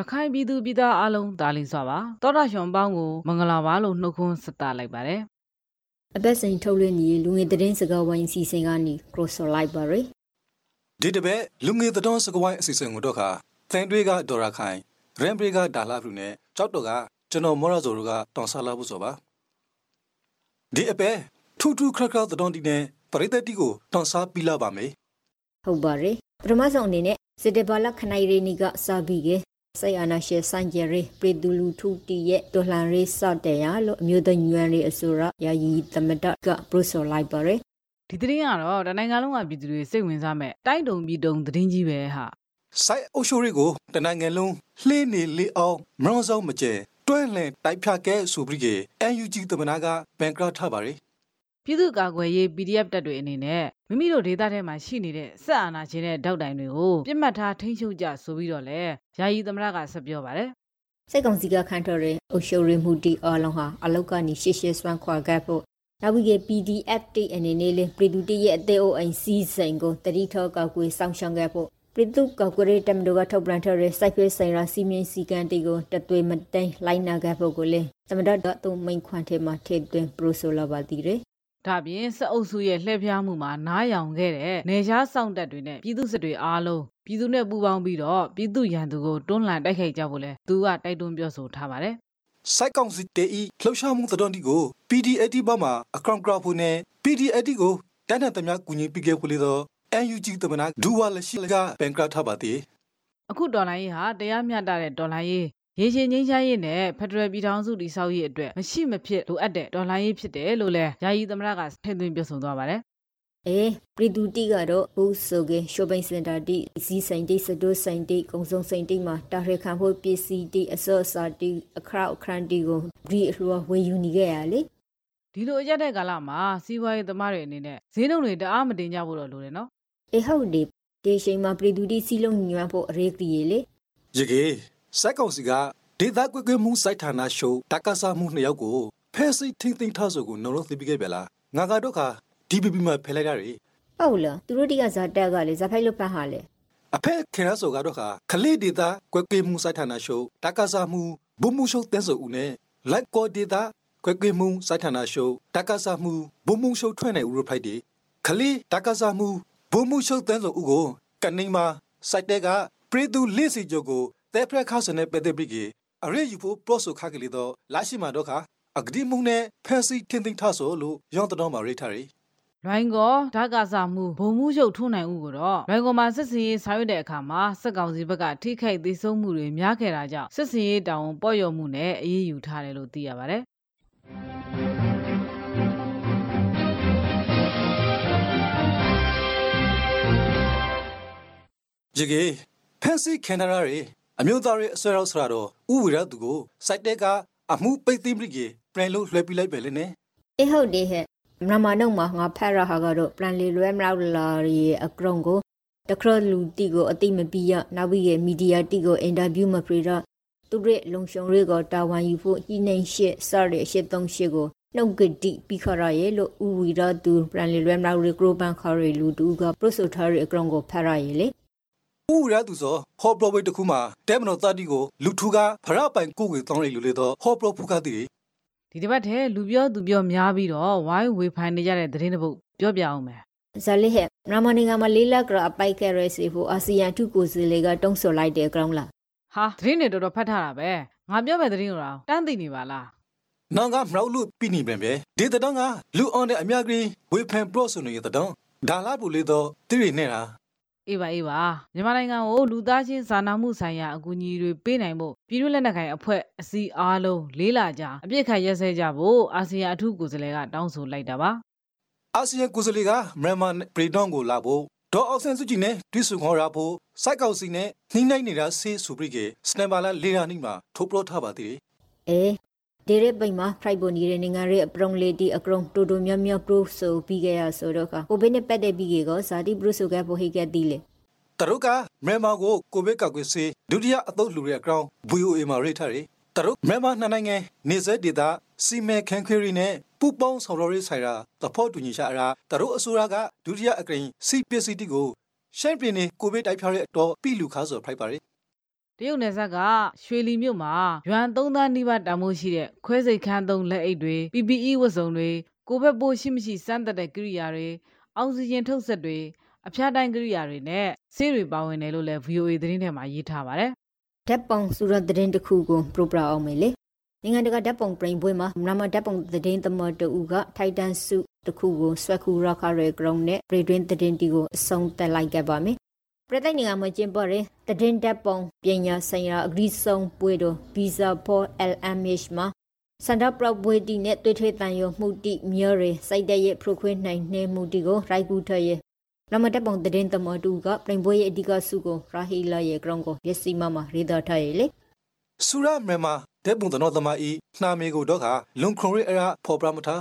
ရခိုင်ပြည်သူပြည်သားအလုံးဒါလင်းစွာပါတောတာရှင်ပေါင်းကိုမင်္ဂလာပါလို့နှုတ်ခွန်းဆက်တာလိုက်ပါတယ်အသက်စိန်ထုတ်လွှင့်ညီလူငယ်သတင်းစကားဝိုင်းစီစဉ်ကနေ cross library ဒီတပည့်လူငယ်သတော်စကဝိုင်းအစီအစဉ်ကိုတော့ခါသင်တွေကဒေါ်ရာခိုင်ရန်ဘရီကဒါလာဖလူနဲ့ကြောက်တော့ကကျွန်တော်မော်ရဇိုတို့ကတောင်ဆလာဖို့ဆိုပါဒီအပဲထူးထူးခရခရသတော်တီနဲ့ပရိသတ်တီကိုတောင်ဆပြီးလာပါမယ်ဟုတ်ပါတယ်ပထမဆုံးအနေနဲ့စစ်တေဘာလခနိုင်ရီနီကစာပြီးက စိုက်အာနာရှေစန်ဂျယ်ရီပရီဒူလူထူတီရဲ့ဒေါ်လန်ရီစော့တယ်ရလို့အမျိုးသားညွန်ရီအစိုးရယာယီသမဒကပရိုဆိုလိုက်ပါရယ်ဒီသတင်းကတော့တနိုင်ငံလုံးကပြည်သူတွေစိတ်ဝင်စားမဲ့တိုက်တုံပြည်တုံသတင်းကြီးပဲဟာစိုက်အုပ်ချုပ်ရေးကိုတနိုင်ငံလုံးလှေးနေလေအောင်မရောစောင်းမကျဲတွဲလှန်တိုက်ဖြတ်ခဲ့ဆိုပြီးက NUG သမနာကဘန်ကရထားပါရယ် ပြည်သူ့ကာကွယ်ရေး PDF တပ်တွေအနေနဲ့မိမိတို့ဒေသထဲမှာရှိနေတဲ့စစ်အာဏာရှင်တဲ့တောက်တိုင်တွေကိုပြစ်မှတ်ထားထိန်းချုပ်ကြဆိုပြီးတော့လဲယာယီသမရကဆက်ပြောပါတယ်စိတ်ကောင်စီကခန့်တော်တဲ့အုပ်ချုပ်ရေးမှုတီအလုံးဟာအလောက်ကနေရှေ့ရှေ့စွမ်းခွာခဲ့ဖို့နောက်ပြီး PDF တိအနေနဲ့လေပြည်သူတရဲ့အသေးအိုအိမ်စီးစိန်ကိုတတိထောကောက်ကွေးစောင့်ရှောက်ခဲ့ဖို့ပြည်သူကောက်ကွေးတမတို့ကထုတ်ပြန်ထားတဲ့စိုက်ဖဲဆိုင်ရာစီမင်းစီကံတီကိုတသွေမတိန်လိုက်နာခဲ့ဖို့ကိုလေသမဒတ်တော့မိန်ခွန်ထဲမှာထည့်သွင်းပရိုဆိုလာပါတီရယ် ဒါပြင်စက်အုပ်စုရဲ့လှည့်ဖျားမှုမှာနားယောင်ခဲ့တဲ့နေရှားစောင့်တပ်တွေနဲ့ပြည်သူစစ်တွေအားလုံးပြည်သူနဲ့ပူးပေါင်းပြီးတော့ပြည်သူရန်သူကိုတွန်းလှန်တိုက်ခိုက်ကြဖို့လဲသူကတိုက်တွန်းပြောဆိုထားပါတယ်စိုက်ကောင်စီတေဤလှုပ်ရှားမှုသတော်တီကို PDAT ဘက်မှာအကောင့်ကရဖို့နဲ့ PDAT ကိုတန်းတန်သမျှကူညီပေးခဲ့ဖို့လေတော့ NUG သမနာဒူဝါလက်ရှိကဘန်ကရထားပါသေးအခုဒေါ်လာရေးဟာတရားမျှတတဲ့ဒေါ်လာရေး ရေရှည်ငြိမ်းချမ်းရေးနဲ့ဖက်ဒရယ်ပြည်ထောင်စုတည်ဆောက်ရေးအတွက်မရှိမဖြစ်လိုအပ်တဲ့ဒေါ်လာရေးဖြစ်တယ်လို့လဲယာယီသမရကထည့်သွင်းပြောဆိုသွားပါတယ်အေးပြည်သူတိကတော့ဘူးဆိုကေရှိုပိန်စင်တာတိစီဆိုင်တိစတိုးဆိုင်တိကုံစုံဆိုင်တိမှာတာရခံဖို့ပစ္စည်းတိအစောစာတိအခရောက်အခရန်တိကိုဒီအလွှာဝေယူနေခဲ့ရလေဒီလိုအကြတဲ့ကာလမှာစီးပွားရေးသမားတွေအနေနဲ့ဈေးနှုန်းတွေတအားမတင်ကြဖို့တော့လိုတယ်နော်အေဟုတ်ဒီဒီချိန်မှာပြည်သူတိစီလုံးညွှမ်းဖို့အရေးကြီးလေရကေ စိုက်ကောင်စီကဒေသကွက်ကွက်မှုစိုက်ဌာနရှုပ်တက္ကဆာမှုနှစ်ယောက်ကိုဖဲစိတ်ထင်းထင်းထားဆိုကိုနှုံလုံးသိပြီးခဲ့ပြလားငါကတော့ခါ DPP မှာဖယ်လိုက်ရတယ်ဟုတ်လားသူတို့တိကဇာတက်ကလေဇာဖိုက်လို့ပတ်ဟာလေအဖက်ခေရဆိုကတော့ခါခလေးဒေတာကွက်ကွေးမှုစိုက်ဌာနရှုပ်တက္ကဆာမှုဘုံမှုရှုပ်တဲဆိုဦးနဲ့လိုက်ကောဒေတာကွက်ကွေးမှုစိုက်ဌာနရှုပ်တက္ကဆာမှုဘုံမှုရှုပ်ထွက်နေဦးရဖိုက်ဒီခလေးတက္ကဆာမှုဘုံမှုရှုပ်တဲဆိုဦးကိုကနေမှာစိုက်တဲ့ကပရိသူလေးစီကျော်ကို တဲဖရက်ခါစနဲ့ပက်တဲ့ပြီးအရေးယူဖို့ပရော့ဆိုခါကလေးတော့လာရှိမှာတော့ခါအဂဒီမှုနဲ့ဖန်စီထင်းထင်းထဆိုလို့ရောင်းတော်မှာရိထားရီလွိုင်းကောဓာတ်ကစားမှုဘုံမှုရုပ်ထုံးနိုင်ဦးကိုတော့လွိုင်းကောမှာစစ်စင်ရေးဆောင်ရွက်တဲ့အခါမှာစက်ကောင်စီဘက်ကထိခိုက်သေးဆုံးမှုတွေများခဲ့တာကြောင့်စစ်စင်ရေးတောင်ပေါ့လျော်မှုနဲ့အေးအေးယူထားတယ်လို့သိရပါတယ်ကြကေဖန်စီကန်နာရာရီ အမျိုးသားရေးအစွဲရောက်ဆရာတော်ဥဝိရသူကိုစိုက်တဲ့ကအမှုပိတ်သိမ်းပြီးကပြန်လို့လွှဲပြလိုက်ပဲလေနဲ့အေဟုတ်ဒီဟဲ့မမနုံမှာငါဖက်ရဟာကတော့ပလန်လီလွဲမလောက်လာရီအကရုံကိုတခရလူတီကိုအတိမပီရနောက်ပြီးရမီဒီယာတီကိုအင်တာဗျူးမဖရီရသူရဲ့လုံရှုံတွေကတာဝန်ယူဖို့ညှိနှိမ်ရှစ်စရရှစ်သုံးရှစ်ကိုနှုတ်ကတိပြီးခရရဲ့လို့ဥဝီရသူပလန်လီလွဲမလောက်ရီဂရိုဘန်ခရီလူတူကပရိုဆိုထာရီအကရုံကိုဖက်ရရဲ့လေ ဥဝိရသူဆိုဟောပရိုဝိတ်တခုမှာတဲမနော်တာတီကိုလူထူကဖရပိုင်ကိုကိုတောင်းလိုက်လို့လေတော့ဟောပရိုဖူကတီဒီတစ်ပတ်ထဲလူပြောသူပြောများပြီးတော့ဝိုင်းဝေဖိုင်နေကြတဲ့သတင်းတစ်ပုဒ်ပြောပြအောင်မယ်ဇာလိဟဲရမနီကမလေးလက်ကရအပိုက်ကရဲစီဖို့အာဆီယံထုကိုစီလေကတုံးဆော်လိုက်တဲ့ ground လားဟာသတင်းတွေတော်တော်ဖတ်ထားတာပဲငါပြောမဲ့သတင်းကိုတော့တန်းသိနေပါလားနောင်ကမရောက်လို့ပြီးနေပြန်ပဲဒီတတော်ကလူအောင်တဲ့အမြဂရီဝေဖန်ပရော့ဆိုနေရတဲ့တော့ဒါလာဘူးလေတော့တိရိနေတာ အေးပါအေးပါမြန်မာနိုင်ငံကိုလူသားချင်းစာနာမှုဆိုင်ရာအကူအညီတွေပေးနိုင်ဖို့ပြည်တွင်းလက်နက်ကိုင်အဖွဲ့အစည်းအားလုံးလေးလာကြအပြစ်ခတ်ရက်စဲကြဖို့အာဆီယံအထူးကိုယ်စားလှယ်ကတောင်းဆိုလိုက်တာပါအာဆီယံကိုယ်စားလှယ်ကမြန်မာပြည်တော်ကိုလာဖို့ဒေါ်အောင်ဆန်းစုကြည်နဲ့တွေ့ဆုံခေါ်ရဖို့စိုက်ကောက်စီနဲ့နှိမ့်နိုင်နေတာဆေးဆိုပြီးကစနမ်ဘာလာလေရာနီမှာထုတ်ပရော့ထားပါသေးတယ်အေး ဒီရက်ပိမှာ flight ပေါ်နေတဲ့နိုင်ငံရဲ့အပရုံလေးတီအကရုံတူတူမြမြပရိုဆိုပြီးခဲ့ရဆိုတော့ကဟိုဘင်းနဲ့ပတ်တဲ့ပြီးကေကဇာတိပရိုဆိုကပိုဟိကတီလေတရုတ်ကမြန်မာကိုကိုဗစ်ကောက်ကွယ်ဆေးဒုတိယအသုတ်လှူတဲ့အကောင် VOA မှာရိထားတယ်တရုတ်မြန်မာနှစ်နိုင်ငံနေဆက်ဒေတာစီမဲခန်ခွေရီနဲ့ပူပေါင်းဆောင်ရရေးဆိုင်ရာတဖို့တူညီချအရာတရုတ်အစိုးရကဒုတိယအကရင်စီပစ္စည်းတီကိုရှမ်းပြည်နယ်ကိုဗစ်တိုက်ဖျားတဲ့အတော်ပြည်လူခါဆိုဖိုက်ပါရယ် တရုတ်နယ်စပ်ကရွှေလီမြို့မှာရွမ်3သန်းနီးပါးတန်ဖိုးရှိတဲ့ခွဲစိတ်ခန်းသုံးလက်အိတ်တွေ PPE ဝတ်စုံတွေကိုဗစ်ပိုးရှိမရှိစမ်းသပ်တဲ့ကိရိယာတွေအောက်ဆီဂျင်ထုတ်စက်တွေအဖျားတိုင်းကိရိယာတွေနဲ့ဆေးတွေပါဝင်တယ်လို့လည်း VOA သတင်းထဲမှာရေးထားပါတယ်။ဓာတ်ပုံစူရသတင်းတစ်ခုကိုပရိုပရာအောင်မယ်လေ။နိုင်ငံတကာဓာတ်ပုံပြင်ပွဲမှာမနာမဓာတ်ပုံသတင်းသမတ်တူကထိုက်တန်စုတစ်ခုကိုဆွဲခူရခရဲဂရုံနဲ့ပရိတွင်းသတင်းတီကိုအဆုံးသက်လိုက်ခဲ့ပါမယ်။ ပြည်တိုင်နိုင်ငံမှာကျင်းပတဲ့သတင်းဓာတ်ပုံပညာဆိုင်ရာအဂရိဆုံးပွဲတော် Visa for LMH မှာစန္ဒပရဘွေတီနဲ့တွေ့ထွေတန်ရမှုတိမြေရစိုက်တဲ့ရဲ့ဖရခွေးနိုင်နေမှုတီကိုရိုက်ကူထရဲ့နမတက်ပုံတရင်တမတူကပြင်ပွဲရဲ့အဓိကစုကိုရာဟီလာရဲ့ ground ကိုရစီမမရေဒါထားရဲ့လေဆူရမြန်မာတဲ့ပုံတနောသမအီနှာမေကိုတော့ခလွန်ခရိုရီအရာဖော်ပရမထာ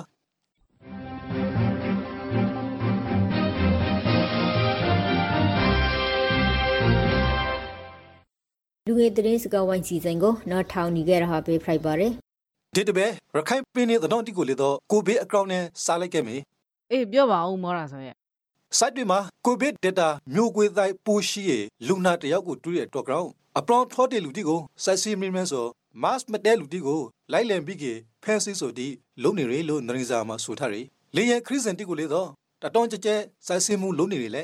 လူငယ်တရင်စကားဝိုင်းစီစဉ်ကိုနောက်ထောင်နေကြရဟာပေးဖိုက်ပါတယ်ဒီတပဲရခိုင်ပင်းနေတဲ့တော့တီကိုလေတော့ကိုဘေးအကောင့်နဲ့စားလိုက်ခဲ့မေအေးပြောပါဦးမောတာဆိုရဲ့စိုက်တွေမှာကိုဗစ်ဒတာမျိုးကွေးတိုင်းပိုးရှိရလူနာတယောက်ကိုတူးရတော့ ground အပလောင်ထောတဲ့လူတီကိုစိုက်စီမင်းမန်းဆို mass မတဲလူတီကိုလိုက်လံပြီးကဖဲဆီဆိုတီလုံနေရလို့နရင်းစာမှာဆိုထားရလေရခရစ်စန်တီကိုလေတော့တတောင်းကြကြစိုက်စီမှုလုံနေရလေ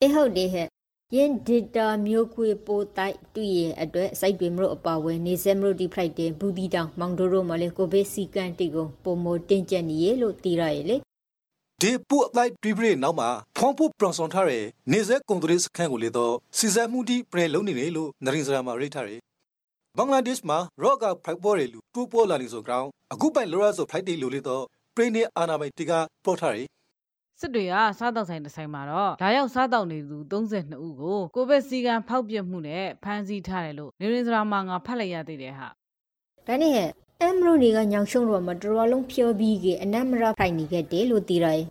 အေးဟုတ်တယ်ဟဲ့ ယင်း data မျိုးကွေပိုတိုက်တွေ့ရအတွက် site တွေမလို့အပါဝဲနေစဲမလို့ဒီ Friday ဘူးဒီတောင်မောင်ဒိုရိုမှာလေကိုဗစ်စီကန်တီကိုပုံမတင်ကျက်နေရလို့တည်ရရလေဒီပူအလိုက်ပြပြနောက်မှာဖွန်ဖို့ပရွန်ဆွန်ထားတဲ့နေစဲကွန်ထရီစခန်းကိုလေတော့စီဇက်မှုတီပရဲလုံးနေတယ်လို့နရင်စရာမှာရိတ်ထားတယ်ဘင်္ဂလားဒေ့ရှ်မှာရော့ကဖိုက်ပေါ်ရလူတူပေါ်လာနေဆိုကြောင်းအခုပိုင်လောရဆိုဖိုက်တီလိုလေတော့ပရိနေအာနာမိုင်တီကပေါ်ထားတယ် စစ်တွေကစားတောက်ဆိုင်တစ်ဆိုင်မှာတော့ဓာရောက်စားတောက်နေသူ32ဦးကိုကိုဗစ်စီကံဖောက်ပြမှုနဲ့ဖမ်းဆီးထားတယ်လို့နေရင်စရာမှာငါဖတ်လိုက်ရသေးတယ်ဟာဒါနဲ့ဟဲ့အမ်ရိုနေကညောင်ရှုံတော့မတော်လုံးဖြောပြီးကအနမရဖိုင်နေခဲ့တယ်လို့သိရတယ်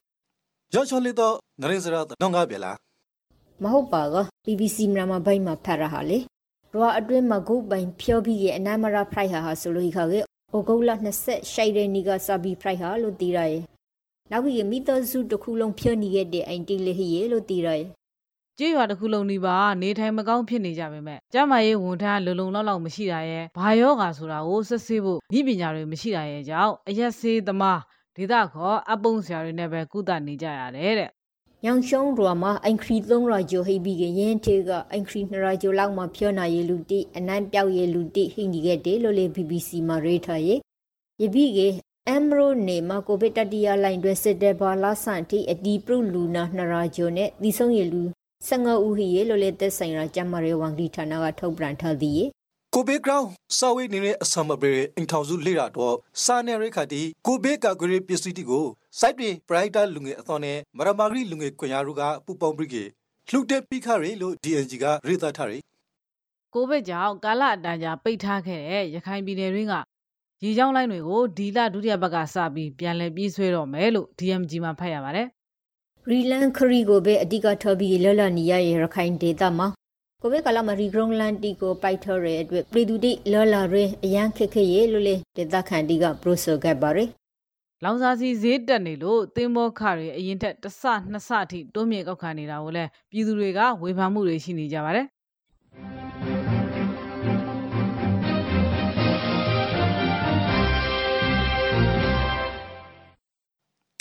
ရောချောလေးတော့နရင်စရာတော့ငါပြလားမဟုတ်ပါက BBC မြန်မာဘိုင်းမှာဖတ်ရဟာလေရောအတွင်းမှာဂုတ်ပိုင်ဖြောပြီးကအနမရဖိုင်ဟာဟာဆိုလို့ခါကေအိုဂုတ်လာ20ရှိုင်တဲ့နီကစာဘီဖိုင်ဟာလို့သိရတယ် နောက်ပြီးမိသားစုတစ်ခုလုံးဖြောနေခဲ့တဲ့အိမ်တီလေးဟီရေလို့သိရတယ်ကြေးရွာတစ်ခုလုံးဒီပါနေထိုင်မကောင်းဖြစ်နေကြပါမယ်။ကျမရေးဝန်ထမ်းလုံလုံလောက်လောက်မရှိတာရဲ့ဘာယောဂါဆိုတာကိုစစ်ဆေးဖို့ဤပညာတွေမရှိတာရဲ့ကြောင့်အရက်ဆေးသမားဒေသခေါ်အပုံဆရာတွေနဲ့ပဲကုသနေကြရတယ်တဲ့။ညောင်ရှုံးရွာမှာအင်ခရီသုံးရာဂျိုဟိပြီးကရင်တေကအင်ခရီနှစ်ရာဂျိုလောက်မှဖြောနာရလူတိအနမ်းပြောက်ရလူတိဟိနေခဲ့တယ်လို့လေ BBC မှာရေးထားရဲ့။ယပိက အမ်ရိုနေမှာကိုဗစ်တတိယလိုင်းတွင်စစ်တဲ့ဘာလာဆန်တီအဒီပရုလူနာနှစ်ရာဂျိုနဲ့ဒီဆုံးရလူ15ဦးဟိရေလို့လေသက်ဆိုင်ရာကျမရဲဝန်ကြီးဌာနကထုတ်ပြန်ထားသည်ကိုဘေးဂရောင်းစာဝေးနေတဲ့အဆမဘေအင်ထောင်စုလေ့လာတော့စာနယ်ရိခါတီကိုဘေးကာဂရီပစ္စည်းတီကိုစိုက်တွေပရိုက်တာလူငယ်အသွန်နဲ့မရမာဂရီလူငယ်ခွန်ရတို့ကပူပေါင်းပြီးကလှုပ်တဲ့ပိခရီလို့ DNG ကရေသထားတယ်ကိုဗစ်ကြောင့်ကာလအတန်ကြာပိတ်ထားခဲ့တဲ့ရခိုင်ပြည်နယ်တွင်းက ရေကြောင်းလိုင်းတွေကိုဒီလဒုတိယဘက်ကစပြီးပြန်လည်ပြေးဆွဲတော့မယ်လို့ DMG မှာဖတ်ရပါတယ်ရီလန်ခရီကိုပဲအဓိကထော်ပြီးလော်လနီရရခိုင်ဒေတာမှာကိုဗစ်ကာလမှာရီဂရုံလန်တီကိုပိုက်ထော်ရဲ့အတွက်ပြည်သူတိလော်လာရင်းအရန်ခက်ခဲရေလို့လေဒေသခံတီကပရိုဆိုခဲ့ပါရယ်လောင်စာစီဈေးတက်နေလို့သင်းဘောခတွေအရင်ထက်တစ်ဆနှစ်ဆအထိတိုးမြင့်ကောက်ခံနေတာကိုလည်းပြည်သူတွေကဝေဖန်မှုတွေရှိနေကြပါတယ်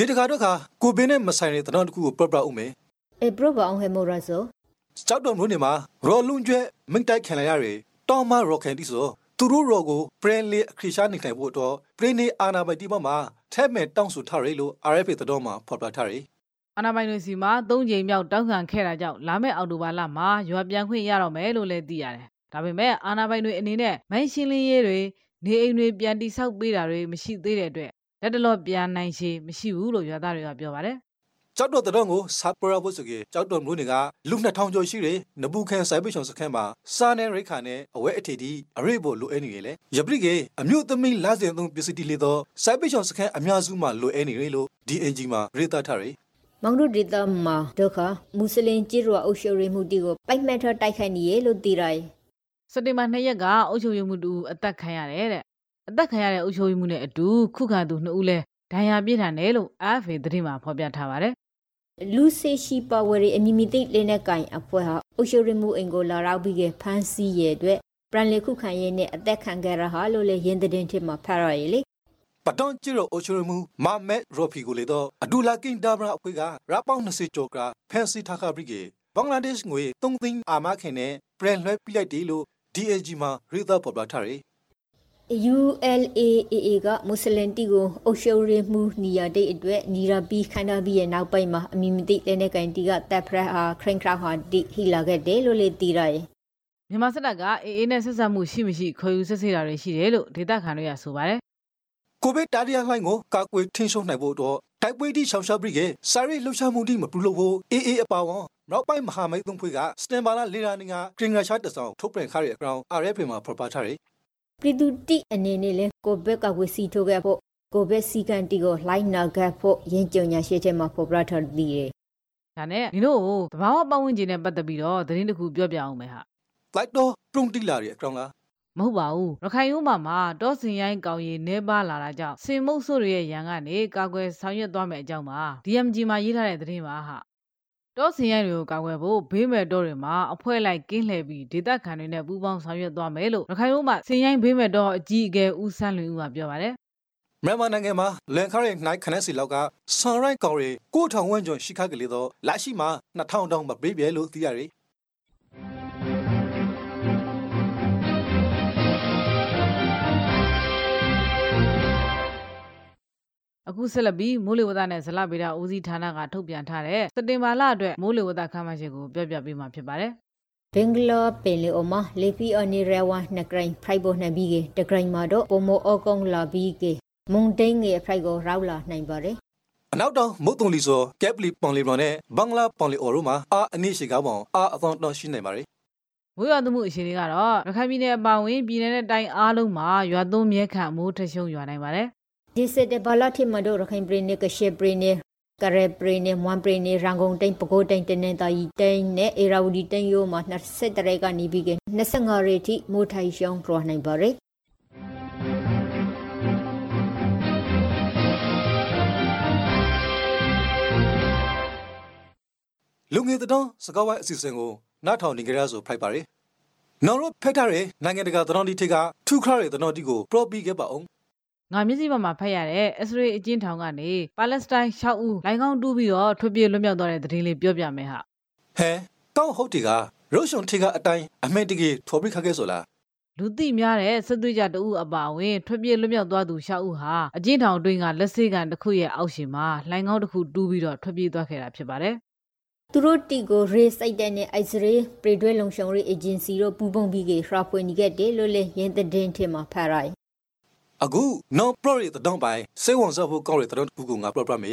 ဒီတခါတော့ခါကိုဘင်းနဲ့မဆိုင်တဲ့တတော်တခုကိုပြပြဦးမယ်အေပရပအောင်ဟေမိုရာဆိုကြောက်တော်မျိုးနေမှာရော်လုံကျွဲမင်းတိုက်ခံလိုက်ရရတောင်းမရော်ကန်တီဆိုသူတို့ရော်ကိုပရင်လီအခရီရှာနေထိုင်ဖို့တော့ပရင်နေအာနာပိုင်တီမမှာထဲမဲ့တောင်းဆိုထားရလို့ RFA တတော်မှာဖော်ပြထားရအာနာပိုင်တွေစီမှာ၃ချိန်မြောက်တောင်းခံခဲ့တာကြောင့်လာမယ့်အောက်တိုဘာလမှာရွာပြန်ခွင့်ရတော့မယ်လို့လည်းသိရတယ်။ဒါပေမဲ့အာနာပိုင်တွေအနေနဲ့မိုင်းရှင်းလင်းရေးတွေနေအိမ်တွေပြန်တိဆောက်ပေးတာတွေမရှိသေးတဲ့အတွက် လက်တလော့ပြန်နိုင်ရှိမရှိဘူးလို့ရွာသားတွေကပြောပါတယ်ကြောက်တော်တတော်ကိုစာပရာဖို့ဆိုကေကြောက်တော်မျိုးတွေကလူ2000ကျော်ရှိတယ်နဘူးခန်ဆိုင်ပိချုံစခန်းမှာစာနဲ့ရိခါနဲ့အဝဲအထေတီအရိဖို့လိုအပ်နေလေယပရိကေအမျိုးသမီးလာစဉ်သုံးပစ္စည်းတီလေတော့ဆိုင်ပိချုံစခန်းအများစုမှာလိုအပ်နေတယ်လို့ DNG မှာရေတာထားတယ်မောင်တို့ဒေတာမှာဒုက္ခမွတ်စလင်ကြီးရောအုပ်ချုပ်ရေးမှုတီကိုပိုက်မှတ်ထတိုက်ခိုက်နေရလို့သိရတယ်စက်တင်ဘာ2ရက်ကအုပ်ချုပ်ရေးမှုတူအသက်ခံရတယ်တဲ့ အသက်ခံရတဲ့အုပ်ချုပ်ရေးမှုနဲ့အတူခုခံသူ2ဦးလဲဒဏ်ရာပြစ်ထန်တယ်လို့ AFA သတင်းမှာဖော်ပြထားပါတယ်လူစေရှိပါဝရီအမီမီတိလေးနဲ့ကင်အဖွဲ့ဟာအုပ်ချုပ်ရမှုအင်ကိုလာရောက်ပြီးကဖမ်းဆီးရဲ့အတွက်ပရန်လေခုခံရေးနဲ့အသက်ခံခဲ့ရဟာလို့လေရင်တဲ့တင်မှာဖတ်ရရလေပတွန်ကျရိုအိုချိုရမူမာမက်ရိုဖီကိုလေတော့အဒူလာကင်ဒါဘရာအခွေကရပေါင်း20ကျော်ကဖန်စီထားခပရိကေဘင်္ဂလားဒေ့ရှ်ငွေ3သိန်းအာမခင်နဲ့ပြန်လွှဲပြလိုက်တယ်လို့ DAG မှာရေးသားပေါ်ပြထားတယ် ULAAA ကမွတ်စလင်တီကိုအုပ်ချုပ်ရေးမှုနေရာတိတ်အတွက်ညီရာပြီးခန္ဓာပြီးရဲ့နောက်ပိုင်းမှာအမီမသိလက်နဲ့ကန်တီကတပ်ဖရက်ဟာခရင်ခရာဟာဒီဟီလာခဲ့တယ်လို့လေတီရတယ်မြန်မာစစ်တပ်ကအေအေနဲ့ဆက်ဆက်မှုရှိမရှိခေါ်ယူစစ်ဆေးတာတွေရှိတယ်လို့ဒေသခံတွေကဆိုပါတယ်ကိုဗစ်တာရီယာလှိုင်းကိုကာကွယ်ထိန်းချုပ်နိုင်ဖို့တော့တိုက်ပွဲတိရှောင်ရှားပြီးကစာရေးလှုပ်ရှားမှုတိမပြုလုပ်ဖို့အေအေအပါဝန်နောက်ပိုင်းမဟာမိတ်သုံးဖွဲ့ကစတန်ဘာလာလေရာနေကကရင်ဂရှာတဆောင်ထုတ်ပြန်ခရရဲ့အကောင် RFA မှာဖော်ပြထားတယ် ပြည်သူတိအနေနဲ့လဲကိုဘက်ကဝစီထိုးခဲ့ဖို့ကိုဘက်စီကန်တီကိုလိုက်နာခဲ့ဖို့ရင်းကြုံညာရှိချက်မှာဖော်ပြထားသည်ရဒါနဲ့ဒီလိုသဘာဝပတ်ဝန်းကျင်နဲ့ပတ်သက်ပြီးတော့သတင်းတစ်ခုပြောပြအောင်မယ်ဟာလိုက်တော့ပရုံတိလာရဲ့အကောင်လားမဟုတ်ပါဘူးရခိုင်ရိုးမှာမှာတောစင်ရိုင်းကောင်ရည်နေပါလာတာကြောင့်စင်မုတ်ဆိုတွေရဲ့ရန်ကနေကာကွယ်ဆောင်ရွက်သွားမယ်အကြောင်းပါ DMG မှာရေးထားတဲ့သတင်းပါဟာ တောစင်ရိုင်းတွေကိုကာကွယ်ဖို့ဘေးမဲ့တောတွေမှာအဖွဲ့လိုက်ကင်းလှည့်ပြီးဒေသခံတွေနဲ့ပူးပေါင်းဆောင်ရွက်သွားမယ်လို့ရခိုင်ရိုးမှာစင်ရိုင်းဘေးမဲ့တောအကြီးအကဲဦးဆန်းလွင်ဦးကပြောပါတယ်မြန်မာနိုင်ငံမှာလန်ခရဲနိုင်ခနက်စီလောက်ကဆန်ရိုက်ကောင်ရီကိုထောင်ဝန်းကျော်ရှိခကလေးတော့လက်ရှိမှာ2000တောင်မပေးပြဲလို့သိရတယ် အခုဆက်လက်ပြီးမိုးလေဝသနဲ့ဇလဗေဒဦးစီးဌာနကထုတ်ပြန်ထားတဲ့စတင်ဘာလအတွက်မိုးလေဝသခန့်မှန်းချက်ကိုပြောပြပေးမှာဖြစ်ပါတယ်ဘင်္ဂလာပင်လီအိုမာလေပီအနီရဝါနဂရိုင်းဖရိုက်ဘောနဘီကေတဂရိုင်းမာတော့ပိုမိုအောကုံလာဘီကေမုန်တိန်ငယ်ဖရိုက်ကိုရောက်လာနိုင်ပါတယ်အနောက်တောင်မုတ်တုံလီဆိုကက်ပလီပွန်လီဘလွန်နဲ့ဘင်္ဂလားပွန်လီအိုရိုမှာအာအနည်းရှိကောင်းပေါအာအသွန်တော့ရှိနေပါတယ်မိုးရွာသွန်းမှုအခြေအနေကတော့ရခိုင်ပြည်နယ်အပါအဝင်ပြည်နယ်နဲ့တိုင်းအားလုံးမှာရွာသွန်းမြဲခန့်မိုးထရှုံရွာနိုင်ပါတယ် ဒီစတဲ့ဘလာတိမဒိုရခိုင်ပရိနေကရှေပရိနေကရဲပရိနေမွမ်ပရိနေရန်ကုန်တိုင်းပကိုးတိုင်းတနေတာကြီးတိုင်းနဲ့အေရာဝတီတိုင်းရိုးမှာ20တရဲကနေပြီးက25ရေထိမိုးထိုင်ရှောင်းပြနိုင်ပါရယ်လူငယ်တောင်စကားဝိုင်းအစီအစဉ်ကိုနားထောင်နေကြရဆိုဖိုက်ပါရယ်နော်တို့ဖက်ထားတဲ့နိုင်ငံတကာသတော်တီထိကထူခရတဲ့သတော်တီကိုပရော့ပြီးခဲ့ပါအောင် ငါမျက်စိပေါ်မှာဖတ်ရတဲ့အစ္စရေးအကျဉ်းထောင်ကနေပါလက်စတိုင်း6ဦးလိုင်ကောင်းတူးပြီးတော့ထွက်ပြေးလွတ်မြောက်သွားတဲ့သတင်းလေးပြောပြမယ်ဟာဟဲကောင်းဟုတ်တီကရုရှုံထေကအတိုင်းအမေတကြီးထော်ပြီးခခဲ့ဆိုလားလူသိများတဲ့စစ်သွေးကြတဦးအပါအဝင်ထွက်ပြေးလွတ်မြောက်သွားသူ6ဦးဟာအကျဉ်းထောင်တွင်းကလက်စေးကန်တစ်ခုရဲ့အောက်ရှင်မှာလိုင်ကောင်းတစ်ခုတူးပြီးတော့ထွက်ပြေးသွားခဲ့တာဖြစ်ပါတယ်သူတို့တီကိုရေစိုက်တဲ့နဲ့အိုက်စရေးပရိဒွဲလုံရှုံရေးအေဂျင်စီတို့ပူးပေါင်းပြီးကရာဖွင့်နေခဲ့တယ်လို့လည်းရင်းတဲ့ထင်မှာဖတ်ရိုက် အခု non pro ရတဲ့တောင်းပိုင်စေဝန်စောဖို့ကောက်ရတဲ့တောင်းကူကငါ pro ပြမေ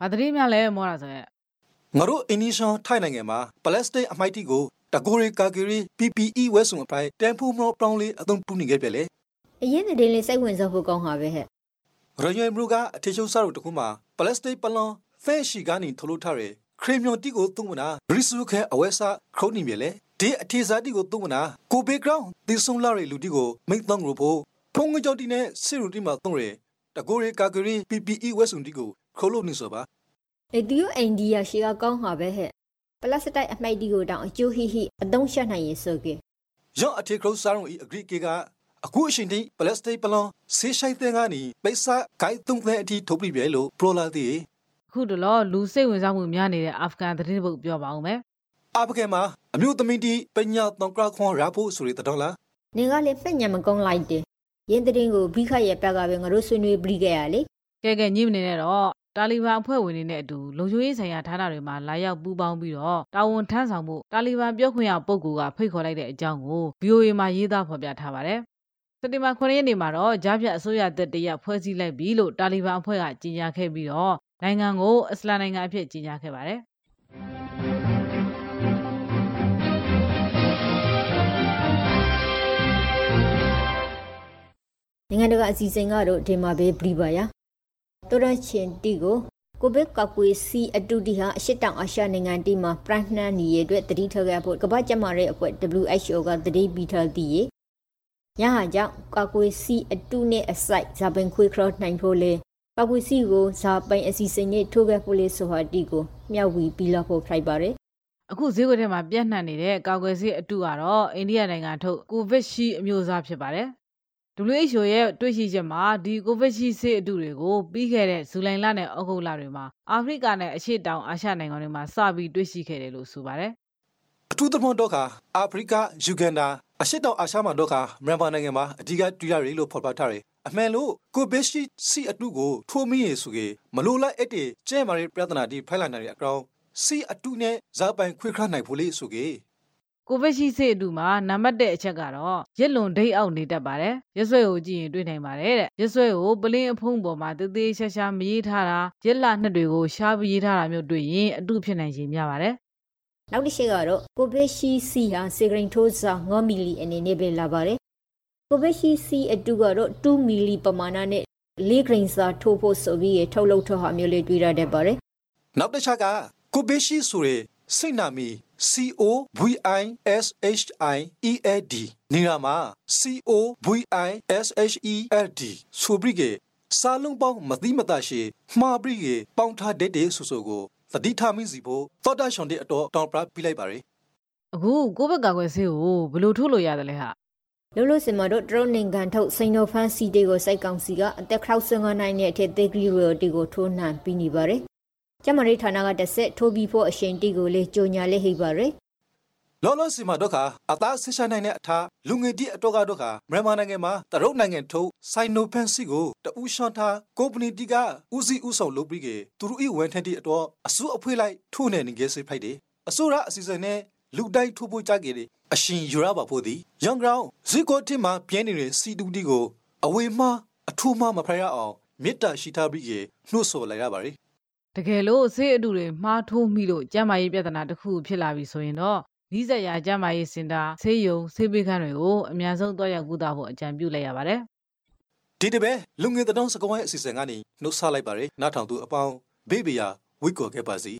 ဘာတည်းများလဲမောတာဆိုရက်ငါတို့ initial ထိုင်နိုင်ငံမှာပလက်စတစ်အမိုက်တီကိုတကိုရီကာကီရီ PPE ဝဲဆုံအပိုင်းတန်ဖိုးမလို့ပြောင်းလေးအသုံးပြုနေခဲ့ပြလေအရင်တည်းလေးစိတ်ဝင်စားဖို့ကောင်းပါပဲဟဲ့ရရွယ်မူကအထည်ချုပ်စားတို့တခုမှာပလက်စတစ်ပလွန်ဖဲရှိကနေထလို့ထားရခရီမြွန်တီကိုသုံးမနာရီစုခဲအဝဲစားခရုံးနေမြလေဒီအထည်စားတီကိုသုံးမနာကိုဘေဂရောင်းဒီဆုံလာရလူတီကိုမိတ်သုံးလို့ဖို့ ဖုန်ငကြောက်တီနဲ့စီရူတီမှာသုံးရတကိုရီကာကရီ PPE ဝက်စုံတီကိုခိုးလို့နေဆိုပါအေဒီယိုအိန္ဒိယရှေကကောင်းဟာပဲဟဲ့ပလတ်စတိုက်အမိုက်ဒီကိုတောင်အကျိုးဟိဟိအသုံးရှနိုင်ရေးဆိုကေရော့အထေခရုစားရုံဤအဂရိကေကအခုအရှင်တိပလတ်စတိတ်ပလွန်ဆေးဆိုင်တဲ့ကနေပိစာဂိုက်သုံးတဲ့အထိထုတ်ပြပြလို့ပရိုလာတီအခုတလောလူစိတ်ဝင်စားမှုများနေတဲ့အာဖဂန်သတင်းပုတ်ပြောပါဦးမယ်အာဖဂန်မှာအမျိုးသမီးတီပညာတောင်ကခွန်ရဖို့ဆိုရတဲ့တော်လားနေကလေပြညံမကုန်းလိုက်တယ် ရင်းတဲ့ကိုဘိခရဲ့ဘက်ကပဲငါတို့ဆွေးနွေးပြီးခဲ့ရလေကဲကဲညိမနေနဲ့တော့တာလီဘန်အဖွဲ့ဝင်တွေနဲ့အတူလုံခြုံရေးဆိုင်ရာဌာနတွေမှာလာရောက်ပူးပေါင်းပြီးတော့တာဝန်ထမ်းဆောင်မှုတာလီဘန်ပြောခွင့်ရပုဂ္ဂိုလ်ကဖိတ်ခေါ်လိုက်တဲ့အကြောင်းကို VOA မှာရေးသားဖော်ပြထားပါတယ်စက်တင်ဘာ9ရက်နေ့မှာတော့ဂျားပြတ်အစိုးရတပ်တရဖွဲ့စည်းလိုက်ပြီလို့တာလီဘန်အဖွဲ့ကကြေညာခဲ့ပြီးတော့နိုင်ငံကိုအစ္စလာမ်နိုင်ငံအဖြစ်ကြေညာခဲ့ပါတယ် နိုင်ငံတကာအစီအစဉ်ကတော့ဒီမှာပဲပြပါရတော်ရချင်းတီကိုကိုဗစ်ကောက်ကွေးစီအတူတီဟာအရှိတောင်အာရှနိုင်ငံတီမှာပရနှန်နီရဲ့အတွက်တတိထခဲ့ဖို့ကမ္ဘာ့ကျန်းမာရေးအဖွဲ့ WHO ကတတိပီထတီရဲ့ရဟာကြောင့်ကောက်ကွေးစီအတူနဲ့အစိုက်ဇာပင်ခွေခရော့နိုင်ဖို့လေကောက်ကွေးစီကိုဇာပိုင်အစီအစဉ်နဲ့ထိုးခဲ့ဖို့လေဆိုဟာတီကိုမြောက်ဝီပြီးလောက်ဖို့ဖိုက်ပါတယ်အခုဈေးကွက်ထဲမှာပြန့်နှံ့နေတဲ့ကာကွယ်ဆေးအတုကတော့အိန္ဒိယနိုင်ငံထုတ်ကိုဗစ်ရှိအမျိုးအစားဖြစ်ပါတယ် WHO ရဲ့တွေ့ရှိချက်မှာဒီကိုဗစ်ရှိဆေးအတုတွေကိုပြီးခဲ့တဲ့ဇူလိုင်လနဲ့ဩဂုတ်လတွေမှာအာဖရိကနဲ့အရှေ့တောင်အာရှနိုင်ငံတွေမှာစပြီးတွေ့ရှိခဲ့တယ်လို့ဆိုပါတယ်အထူးသဖြင့်တော့ခါအာဖရိကယူဂန်ဒါအရှေ့တောင်အာရှမှာတော့ခါမြန်မာနိုင်ငံမှာအဓိကတွေ့ရတယ်လို့ဖော်ပြထားတယ်အမှန်လို့ကိုဗစ်ရှိစီအတုကိုထိုးမိရဆိုကေမလိုလိုက်အဲ့တေကျဲမာရီပြဿနာဒီဖိုင်လာနာရီအကောင်စီအတုနဲ့ဇာပိုင်ခွေခရနိုင်ဖို့လေဆိုကေ ကိုဗစ်ရှိဆေးအတူမှာနံပါတ်1အချက်ကတော့ရက်လွန်ဒိတ်အောက်နေတတ်ပါတယ်ရက်စွဲကိုကြည့်ရင်တွေ့နိုင်ပါတယ်တဲ့ရက်စွဲကိုပလင်းအဖုံးပေါ်မှာတေးသေးရှာရှာမရေးထားတာရက်လနှစ်တွေကိုရှားပြီးရေးထားတာမျိုးတွေ့ရင်အတုဖြစ်နိုင်ခြင်းများပါတယ်နောက်တစ်ချက်ကတော့ကိုဗစ်ရှိစီဟာစေဂရင်ထိုးစာ9မီလီအနေနဲ့ပဲလာပါတယ်ကိုဗစ်ရှိစီအတူကတော့2မီလီပမာဏနဲ့4ဂရင်းစာထိုးဖို့ဆိုပြီးထုတ်လုပ်ထားဟာမျိုးလေးတွေ့ရတတ်ပါတယ်နောက်တစ်ချက်ကကိုဗစ်ရှိဆိုရယ် စိတ်နာမီ C O V I S H I E L D နေရာမှာ C O V I S H E L D ဆိုပြီးကစာလုံးပေါင်းမသိမတရှိမှားပြီးကပေါင်းထားတဲ့တဲ့ဆိုဆိုကိုသတိထားမိစီဖို့သောတာရှင်တဲ့အတော်တောင်းပပြပြလိုက်ပါရယ်အခုကိုဗစ်ကာကွယ်ဆေးကိုဘယ်လိုထုတ်လို့ရတယ်လဲဟာလို့လို့စင်မတို့တရုတ်နိုင်ငံထုတ်စိန်နိုဖန်စီတေကိုစိုက်ကောင်စီကအသက်65နိုင်တဲ့အထက်သေဂရီရိုတီကိုထိုးနှံပြီးနေပါတယ် ကျမရိဌာနကတစ်ဆက်ထိုးပြီးဖို့အရှင်တီကိုလေးကြိုညာလေးဟိပါရယ်လောလောစီမှာတော့ခါအသားဆရှာနိုင်တဲ့အထားလူငယ်တိအတော့ကတော့ခါမြန်မာနိုင်ငံမှာတရုတ်နိုင်ငံထုတ်ဆိုင်နိုဖန်စီကိုတူရှန်တာကုမ္ပဏီတီကဦးစီးဦးဆောင်လုပ်ပြီးကသူတို့ဤဝန်ထမ်းတိအတော့အစုအဖွေးလိုက်ထိုးနေနေကြစေဖိုက်တယ်အစိုးရအစီအစဉ်နဲ့လူတိုင်းထိုးဖို့ကြကြတယ်အရှင်ယူရပါဖို့သည်ရန်ကောင်ဇီကိုတင်မှာပြင်းနေတဲ့စီတူတီကိုအဝေမှအထူးမှမဖရအောင်မေတ္တာရှိထားပြီးကနှုတ်ဆော်လိုက်ရပါတယ် တကယ်လို့ဆေးအတူတွေမှားထိုးမိလို့ကျန်းမာရေးပြဿနာတစ်ခုဖြစ်လာပြီဆိုရင်တော့နီးစပ်ရာကျန်းမာရေးစင်တာဆေးရုံဆေးပေးခန်းတွေကိုအများဆုံးတွားရောက်ကူတာဖို့အကြံပြုလိုက်ရပါတယ်ဒီတပည့်လူငယ်တောင်စကွိုင်းအစီအစဉ်ကနေနှုတ်ဆက်လိုက်ပါတယ်နားထောင်သူအပေါင်းဘေးဘီယာဝိကောခဲ့ပါစီ